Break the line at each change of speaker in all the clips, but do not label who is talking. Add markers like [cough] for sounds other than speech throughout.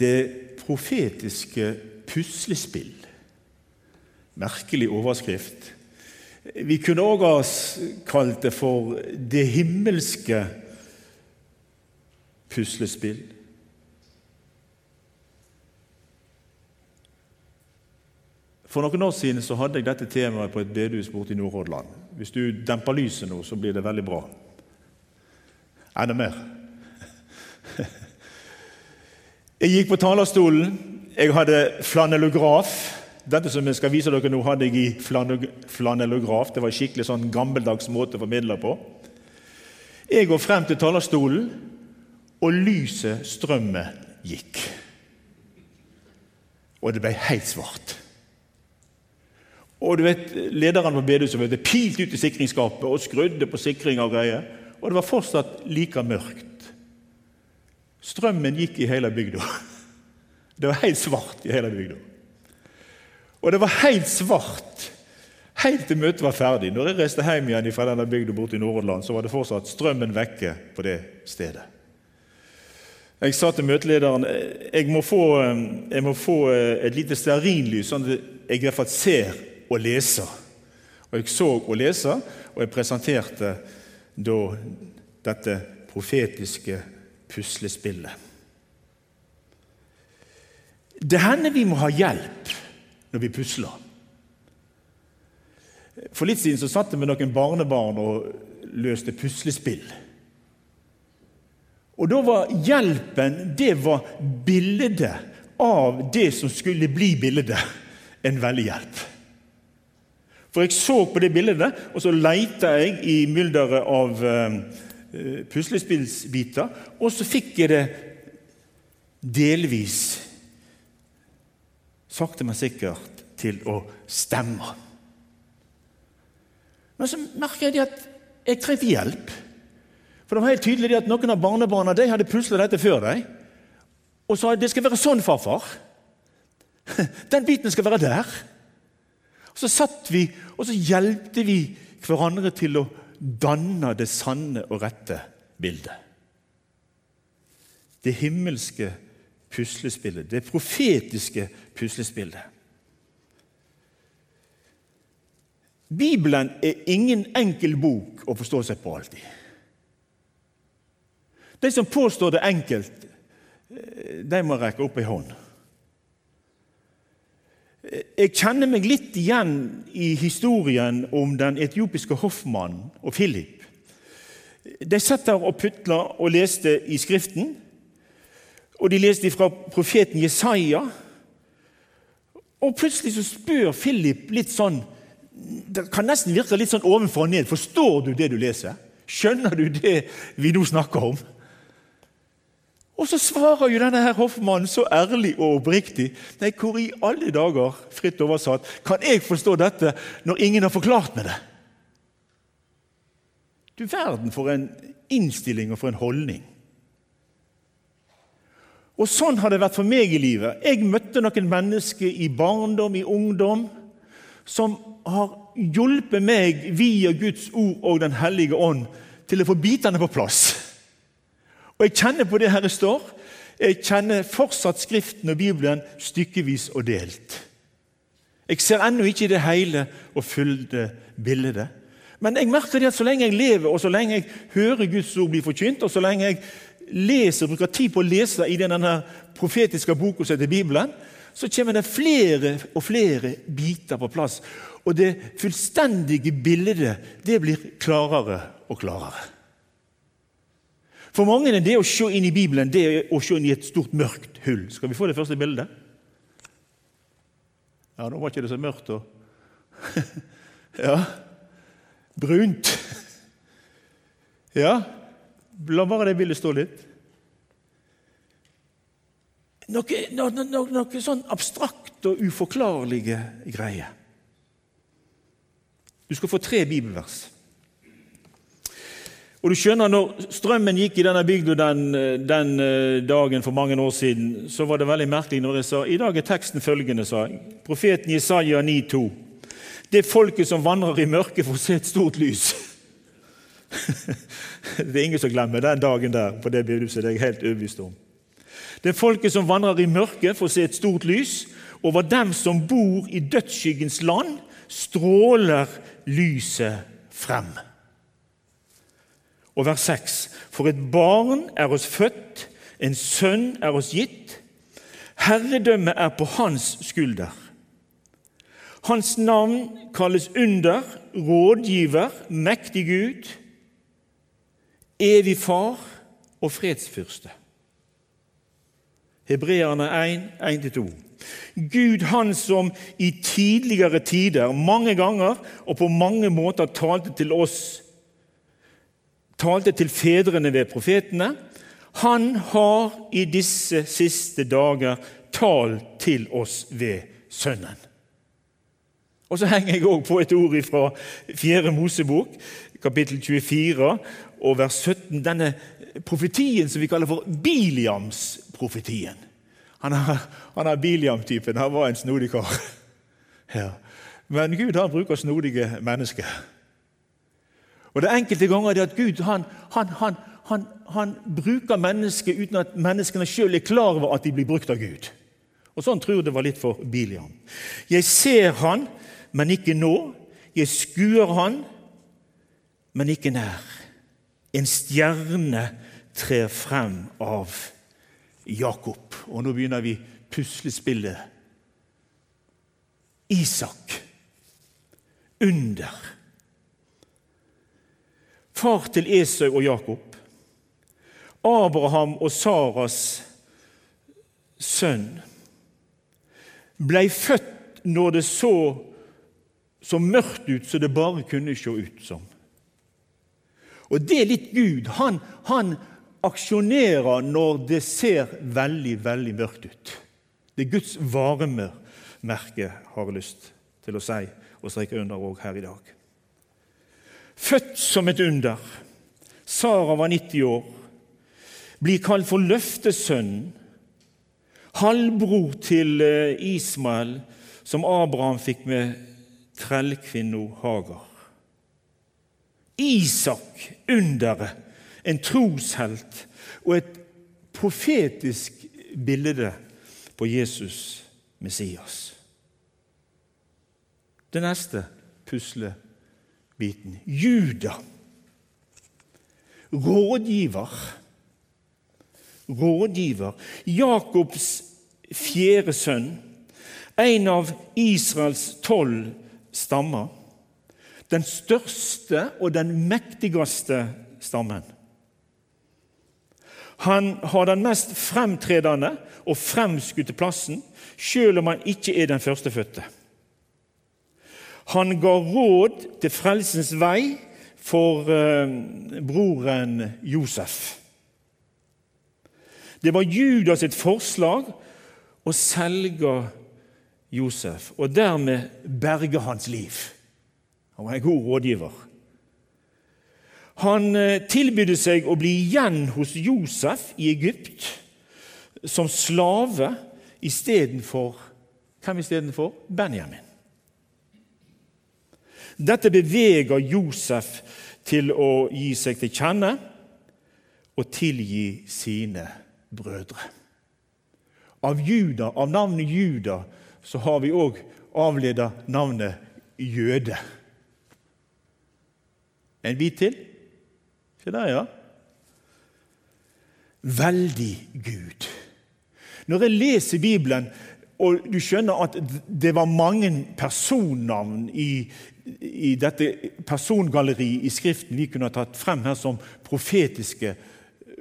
Det profetiske puslespill. Merkelig overskrift. Vi kunne òg ha kalt det for det himmelske puslespill. For noen år siden så hadde jeg dette temaet på et bedehus borte i Nordhordland. Hvis du demper lyset nå, så blir det veldig bra. Enda mer. Jeg gikk på talerstolen. Jeg hadde flanellograf. Dette som jeg skal vise dere nå, hadde jeg i flane- flanellograf. Det var en skikkelig sånn gammeldags måte å formidle på. Jeg går frem til talerstolen, og lyset, strømmet, gikk. Og det ble helt svart. Og du vet, Lederen på bedehuset pilte ut i sikringsskapet og skrudde på sikring og greier. Og det var fortsatt like mørkt. Strømmen gikk i hele bygda. Det var helt svart i hele bygda. Og det var helt svart helt til møtet var ferdig. Når jeg reiste hjem igjen fra denne bygda borte i Nordhordland, så var det fortsatt strømmen vekke på det stedet. Jeg sa til møtelederen jeg må få, jeg må få et lite stearinlys, sånn at jeg i hvert fall ser og leser. Og jeg så og leser, og jeg presenterte da dette profetiske puslespillet. Det hender vi må ha hjelp når vi pusler. For litt siden så satt jeg med noen barnebarn og løste puslespill. Og da var hjelpen det var bildet av det som skulle bli bildet, en veldig hjelp. For jeg så på det bildet, og så leita jeg i mylderet av eh, puslespillsbiter, og så fikk jeg det delvis, sakte, men sikkert, til å stemme. Men så merker jeg at jeg trengte hjelp. For det var helt tydelig at Noen av barnebarna de hadde pusla dette før deg. Og sa det skal være sånn, farfar. [laughs] Den biten skal være der. Så satt vi og så hjelpte vi hverandre til å danne det sanne og rette bildet. Det himmelske puslespillet, det profetiske puslespillet. Bibelen er ingen enkel bok å forstå seg på alltid. De som påstår det enkelt, de må rekke opp ei hånd. Jeg kjenner meg litt igjen i historien om den etiopiske hoffmannen og Philip. De satt der og putla og leste i Skriften, og de leste fra profeten Jesaja. Og plutselig så spør Philip litt sånn Det kan nesten virke litt sånn ovenfor og ned. Forstår du det du leser? Skjønner du det vi nå snakker om? Og så svarer jo denne her hoffmannen så ærlig og oppriktig. Nei, hvor i alle dager, fritt oversatt, kan jeg forstå dette når ingen har forklart meg det? Du verden for en innstilling og for en holdning. Og Sånn har det vært for meg i livet. Jeg møtte noen mennesker i barndom, i ungdom, som har hjulpet meg via Guds ord og Den hellige ånd til å få bitene på plass. Og Jeg kjenner på det her det står. Jeg kjenner fortsatt Skriften og Bibelen stykkevis og delt. Jeg ser ennå ikke det hele og fulle bildet. Men jeg merker det at så lenge jeg lever, og så lenge jeg hører Guds ord bli forkynt, og så lenge jeg leser, bruker tid på å lese i denne profetiske boka som heter Bibelen, så kommer det flere og flere biter på plass. Og det fullstendige bildet det blir klarere og klarere. For mange er det å se inn i Bibelen det er å se inn i et stort, mørkt hull. Skal vi få det første bildet? Ja, nå var ikke det så mørkt og [laughs] Ja. Brunt. Ja, la bare det bildet stå litt. noe, noe, noe, noe sånn abstrakt og uforklarlige greier. Du skal få tre bibelvers. Og du skjønner, når strømmen gikk i denne bygda den, den, eh, dagen for mange år siden, så var det veldig merkelig når jeg sa i dag er teksten følgende, sa jeg. Profeten Jesaja 9,2. Det folket som vandrer i mørket, får se et stort lys. [laughs] det er ingen som glemmer den dagen der på det bedehuset. Det er jeg helt overbevist om. Det folket som vandrer i mørket, får se et stort lys. Over dem som bor i dødsskyggens land, stråler lyset frem. Og vers 6.: For et barn er oss født, en sønn er oss gitt. Herredømmet er på hans skulder. Hans navn kalles under, rådgiver, mektig Gud, evig far og fredsfyrste. Hebreerne 1, 1-2. Gud, han som i tidligere tider mange ganger og på mange måter talte til oss, talte til fedrene ved profetene, han har i disse siste dager talt til oss ved Sønnen. Og Så henger jeg òg på et ord fra 4. Mosebok, kapittel 24 og vers 17. Denne profetien som vi kaller for Biliams-profetien. Han er, Biliam-typen. Han var en snodig kar. Ja. Men Gud han bruker snodige mennesker. Og Det er enkelte ganger det at Gud han, han, han, han bruker mennesker uten at menneskene sjøl er klar over at de blir brukt av Gud. Og Sånn tror jeg det var litt for Biliam. Jeg ser han, men ikke nå. Jeg skuer han, men ikke nær. En stjerne trer frem av Jakob. Og nå begynner vi puslespillet. Isak. Under. Far til Esau og Jakob. Abraham og Saras sønn blei født når det så så mørkt ut som det bare kunne se ut som. Og det er litt Gud. Han, han aksjonerer når det ser veldig, veldig mørkt ut. Det er Guds varemerke, har jeg lyst til å si og streke under òg her i dag. Født som et under. Sara var 90 år. Blir kalt for løftesønnen. Halvbror til eh, Ismael, som Abraham fikk med trellkvinna Hagar. Isak, underet, en troshelt og et profetisk bilde på Jesus, Messias. Det neste puslebiten Juda. Rådgiver. Rådgiver. Jakobs fjerde sønn. En av Israels tolv stammer den største og den mektigste stammen. Han har den mest fremtredende og fremskutte plassen, selv om han ikke er den førstefødte. Han ga råd til frelsens vei for eh, broren Josef. Det var Judas sitt forslag å selge Josef og dermed berge hans liv. Han var en god rådgiver. Han eh, tilbydde seg å bli igjen hos Josef i Egypt som slave istedenfor Hvem istedenfor? Benjamin. Dette beveger Josef til å gi seg til kjenne og tilgi sine brødre. Av, Juda, av navnet Juda så har vi òg avleda navnet jøde. En bit til. Se der, ja. Veldig Gud. Når jeg leser Bibelen, og du skjønner at det var mange personnavn i, i dette persongalleriet i Skriften vi kunne ha tatt frem her som profetiske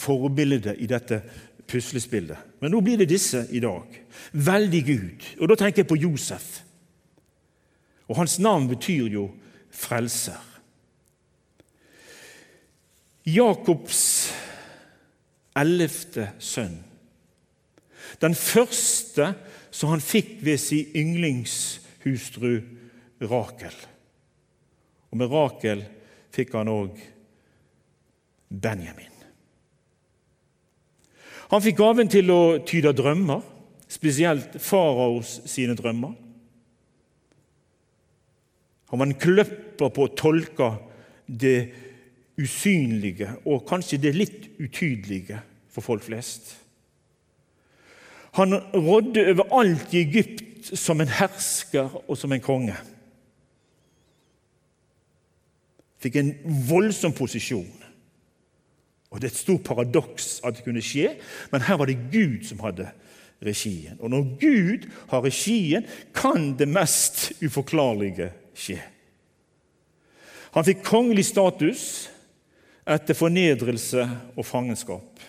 forbilder i dette puslespillet. Men nå blir det disse i dag. Veldig Gud. Og da tenker jeg på Josef. Og hans navn betyr jo frelser. Jakobs ellevte sønn. Den første som han fikk ved sin yndlingshustru Rakel. Og med Rakel fikk han òg Benjamin. Han fikk gaven til å tyde drømmer, spesielt faraos sine drømmer. Han var en kløpper på å tolke det usynlige og kanskje det litt utydelige for folk flest. Han rådde over alt i Egypt som en hersker og som en konge. Fikk en voldsom posisjon. Og Det er et stort paradoks at det kunne skje, men her var det Gud som hadde regien. Og når Gud har regien, kan det mest uforklarlige skje. Han fikk kongelig status etter fornedrelse og fangenskap.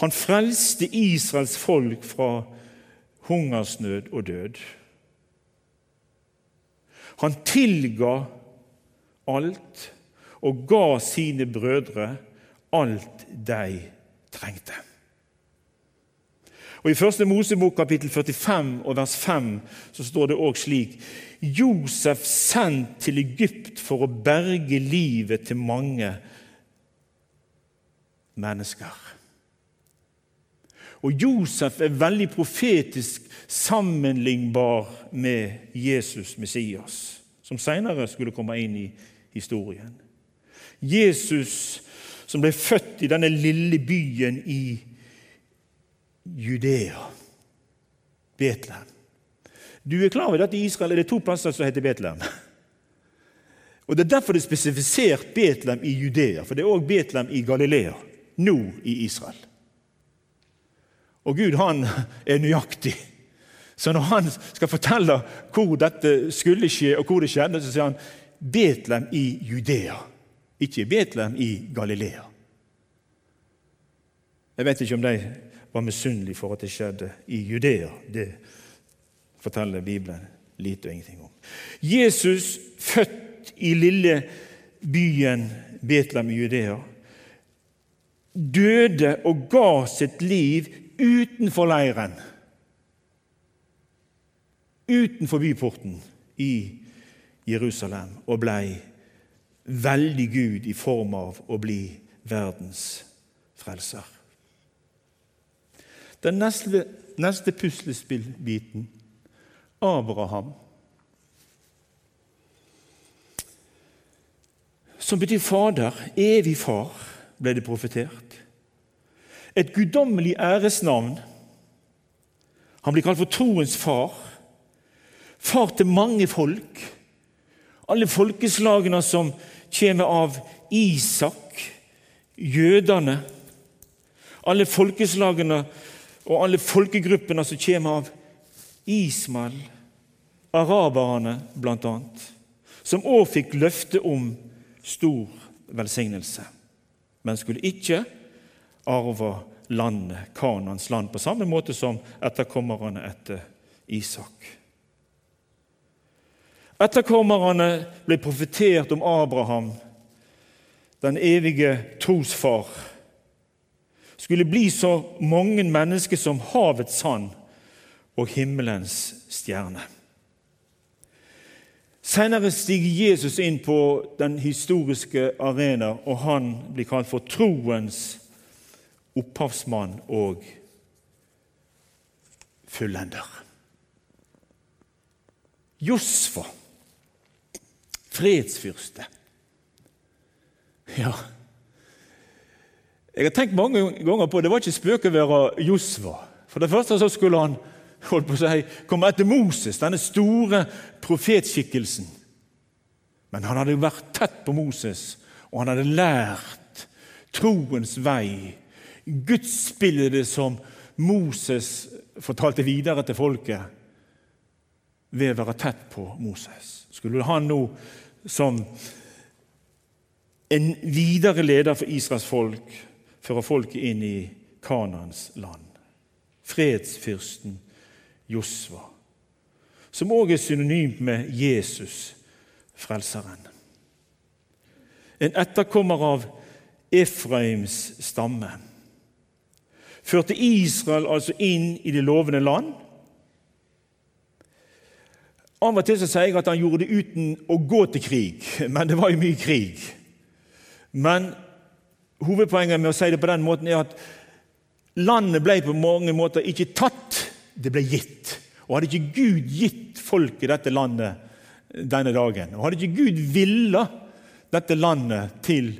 Han frelste Israels folk fra hungersnød og død. Han tilga alt og ga sine brødre alt de trengte. Og I første Mosebok kapittel 45 og vers 5 så står det òg slik Josef sendt til Egypt for å berge livet til mange mennesker. Og Josef er veldig profetisk sammenlignbar med Jesus Messias, som senere skulle komme inn i historien. Jesus som ble født i denne lille byen i Judea, Betlehem. Du er klar over at i Israel er det to plasser som heter Betlehem. Og Det er derfor det er spesifisert Betlehem i Judea, for det er òg Betlehem i Galilea, nå i Israel. Og Gud han er nøyaktig. Så når han skal fortelle hvor dette skulle skje, og hvor det skjedde, så sier han Betlehem i Judea ikke Betlehem, i Galilea. Jeg vet ikke om de var misunnelige for at det skjedde i Judea. Det forteller Bibelen lite og ingenting om. Jesus, født i lille byen Betlehem i Judea, døde og ga sitt liv utenfor leiren, utenfor byporten i Jerusalem, og blei veldig Gud i form av å bli verdens frelser. Den neste, neste puslespillbiten Abraham. Som betyr fader, evig far, ble det profetert. Et guddommelig æresnavn. Han blir kalt for troens far. Far til mange folk. Alle folkeslagene som kommer av Isak, jødene, alle folkeslagene og alle folkegruppene som kommer av Ismael, araberne bl.a., som òg fikk løfte om stor velsignelse, men skulle ikke arve landet, Kanans land, på samme måte som etterkommerne etter Isak. Etterkommerne ble profetert om Abraham, den evige trosfar. Skulle bli så mange mennesker som havets sand og himmelens stjerne. Senere stiger Jesus inn på den historiske arena, og han blir kalt for troens opphavsmann og fullender. Josfa fredsfyrste. Ja Jeg har tenkt mange ganger på det var ikke spøk å være Josva. For det første så skulle han holdt på å si, komme etter Moses, denne store profetskikkelsen. Men han hadde jo vært tett på Moses, og han hadde lært troens vei, gudsbildet som Moses fortalte videre til folket ved å være tett på Moses. Skulle han nå som en videre leder for Israels folk, fører folket inn i Kanans land. Fredsfyrsten Josva, som òg er synonymt med Jesus, frelseren. En etterkommer av Efraims stamme. førte Israel altså inn i det lovende land. Av og til så sier jeg at han gjorde det uten å gå til krig, [laughs] men det var jo mye krig. Men hovedpoenget med å si det på den måten er at landet ble på mange måter ikke tatt, det ble gitt. Og hadde ikke Gud gitt folket dette landet denne dagen, og hadde ikke Gud villa dette landet til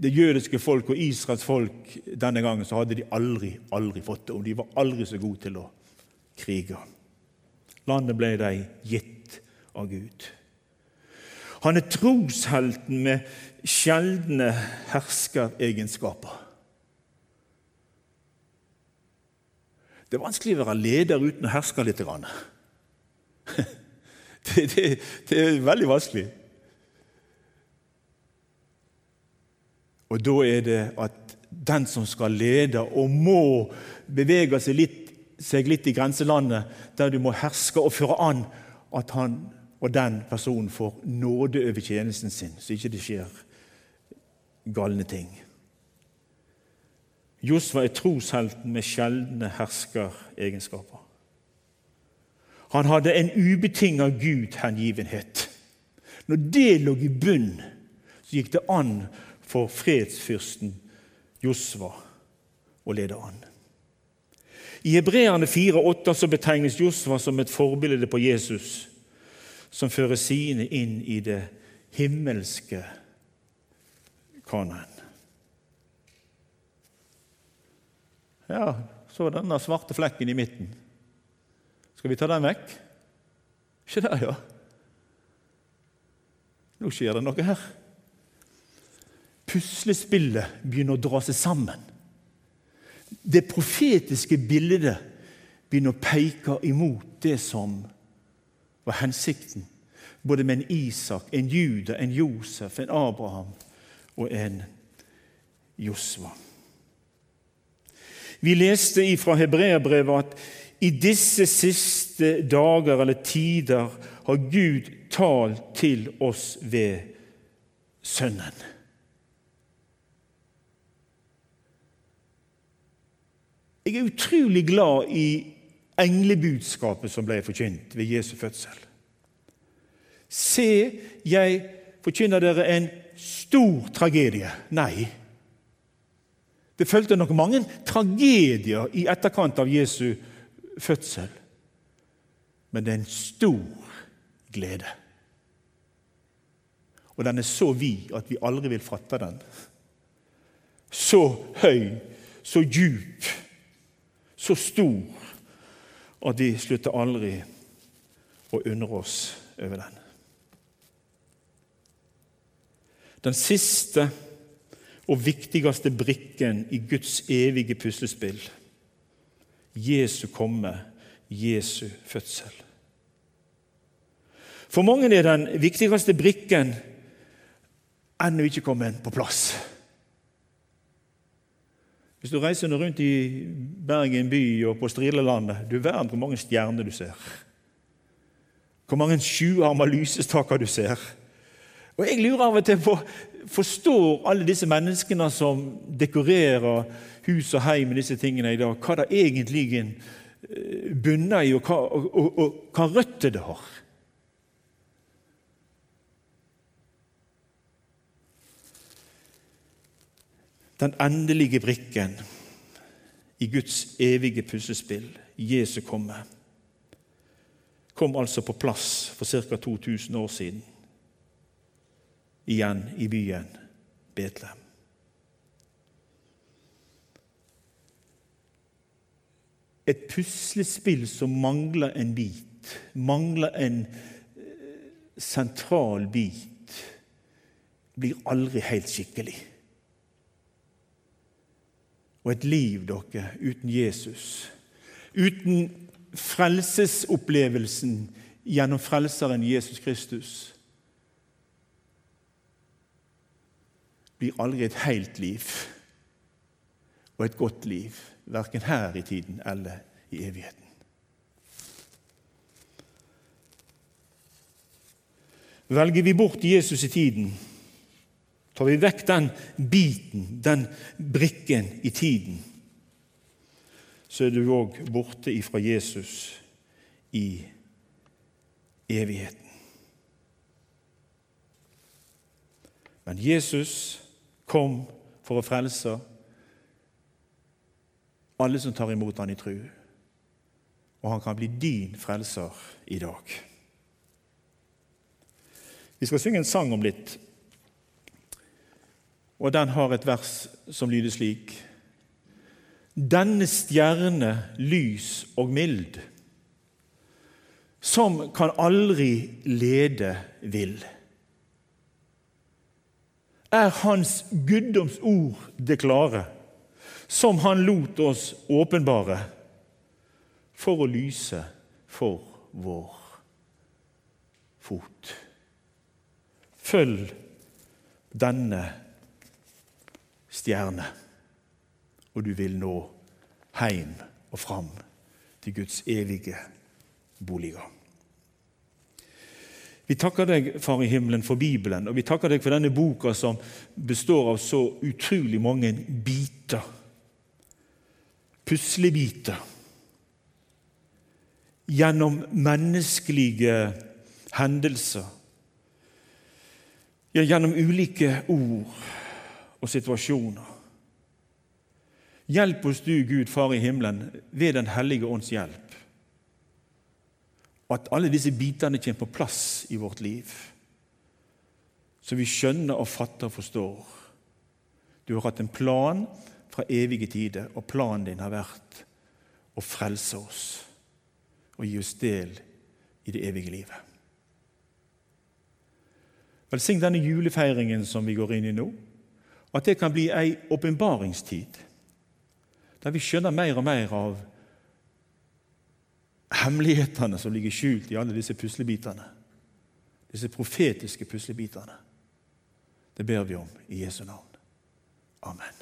det jødiske folk og Israels folk denne gangen, så hadde de aldri, aldri fått det. Og de var aldri så gode til å krige. Landet ble de gitt av Gud. Han er troshelten med sjeldne herskeregenskaper. Det er vanskelig å være leder uten å herske litt. [laughs] Det, det, det er veldig vanskelig. Og da er det at den som skal lede og må bevege seg litt, seg litt i grenselandet, der du må herske og føre an, at han og den personen får nåde over tjenesten sin, så ikke det skjer galne ting. Josva er troshelten med sjeldne herskeregenskaper. Han hadde en ubetinga Gud-hengivenhet. Når det lå i bunn, så gikk det an for fredsfyrsten Josva å lede an. I Hebreerne 4,8 betegnes Josva som et forbilde på Jesus, som fører sine inn i det himmelske Kanan. Ja, så denne svarte flekken i midten. Skal vi ta den vekk? Ikke der, ja. Nå skjer det noe her puslespillet begynner å dra seg sammen. Det profetiske bildet begynner å peke imot det som var hensikten. Både med en Isak, en Juda, en Josef, en Abraham og en Josva. Vi leste fra Hebreabrevet at i disse siste dager eller tider har Gud talt til oss ved Sønnen. Jeg er utrolig glad i englebudskapet som ble forkynt ved Jesu fødsel. Se, jeg forkynner dere en stor tragedie. Nei. Det fulgte nok mange tragedier i etterkant av Jesu fødsel. Men det er en stor glede. Og den er så vid at vi aldri vil fatte den. Så høy, så djup så stor at de slutter aldri å undre oss over den. Den siste og viktigste brikken i Guds evige puslespill Jesu komme, Jesu fødsel. For mange er den viktigste brikken ennå ikke kommet på plass. Hvis du reiser rundt i Bergen by og på Strilelandet Du verden hvor mange stjerner du ser. Hvor mange sjuarma lysestaker du ser. Og Jeg lurer av og til på Forstår alle disse menneskene som dekorerer hus og heim med disse tingene i dag, hva det egentlig bunner i, og hva, og, og, og hva røtter det har? Den endelige brikken i Guds evige puslespill, Jesu komme, kom altså på plass for ca. 2000 år siden, igjen i byen Betlehem. Et puslespill som mangler en bit, mangler en eh, sentral bit, blir aldri helt skikkelig et liv dere uten Jesus, uten frelsesopplevelsen gjennom Frelseren Jesus Kristus, blir aldri et helt liv og et godt liv, verken her i tiden eller i evigheten. Velger vi bort Jesus i tiden, Tar vi vekk den biten, den brikken, i tiden, så er du òg borte ifra Jesus i evigheten. Men Jesus kom for å frelse alle som tar imot han i tru. Og han kan bli din frelser i dag. Vi skal synge en sang om litt, og den har et vers som lyder slik Denne stjerne lys og mild, som kan aldri lede vill. Er Hans guddoms ord det klare, som Han lot oss åpenbare, for å lyse for vår fot. Følg denne stjerne, og du vil nå heim og fram til Guds evige boliger. Vi takker deg, Far i himmelen, for Bibelen, og vi takker deg for denne boka som består av så utrolig mange biter. Puslebiter. Gjennom menneskelige hendelser. Ja, gjennom ulike ord og situasjoner. Hjelp oss du, Gud, Far i himmelen, ved Den hellige ånds hjelp. At alle disse bitene kommer på plass i vårt liv, så vi skjønner og fatter og forstår. Du har hatt en plan fra evige tider, og planen din har vært å frelse oss og gi oss del i det evige livet. Velsign denne julefeiringen som vi går inn i nå, at det kan bli ei åpenbaringstid, der vi skjønner mer og mer av hemmelighetene som ligger skjult i alle disse puslebitene. Disse profetiske puslebitene. Det ber vi om i Jesu navn. Amen.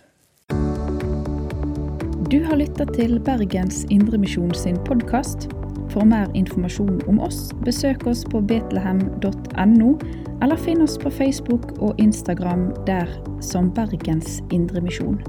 Du har lytta til Bergens Indremisjon sin podkast. For mer informasjon om oss, besøk oss på betlehem.no, eller finn oss på Facebook og Instagram der som Bergens Indremisjon.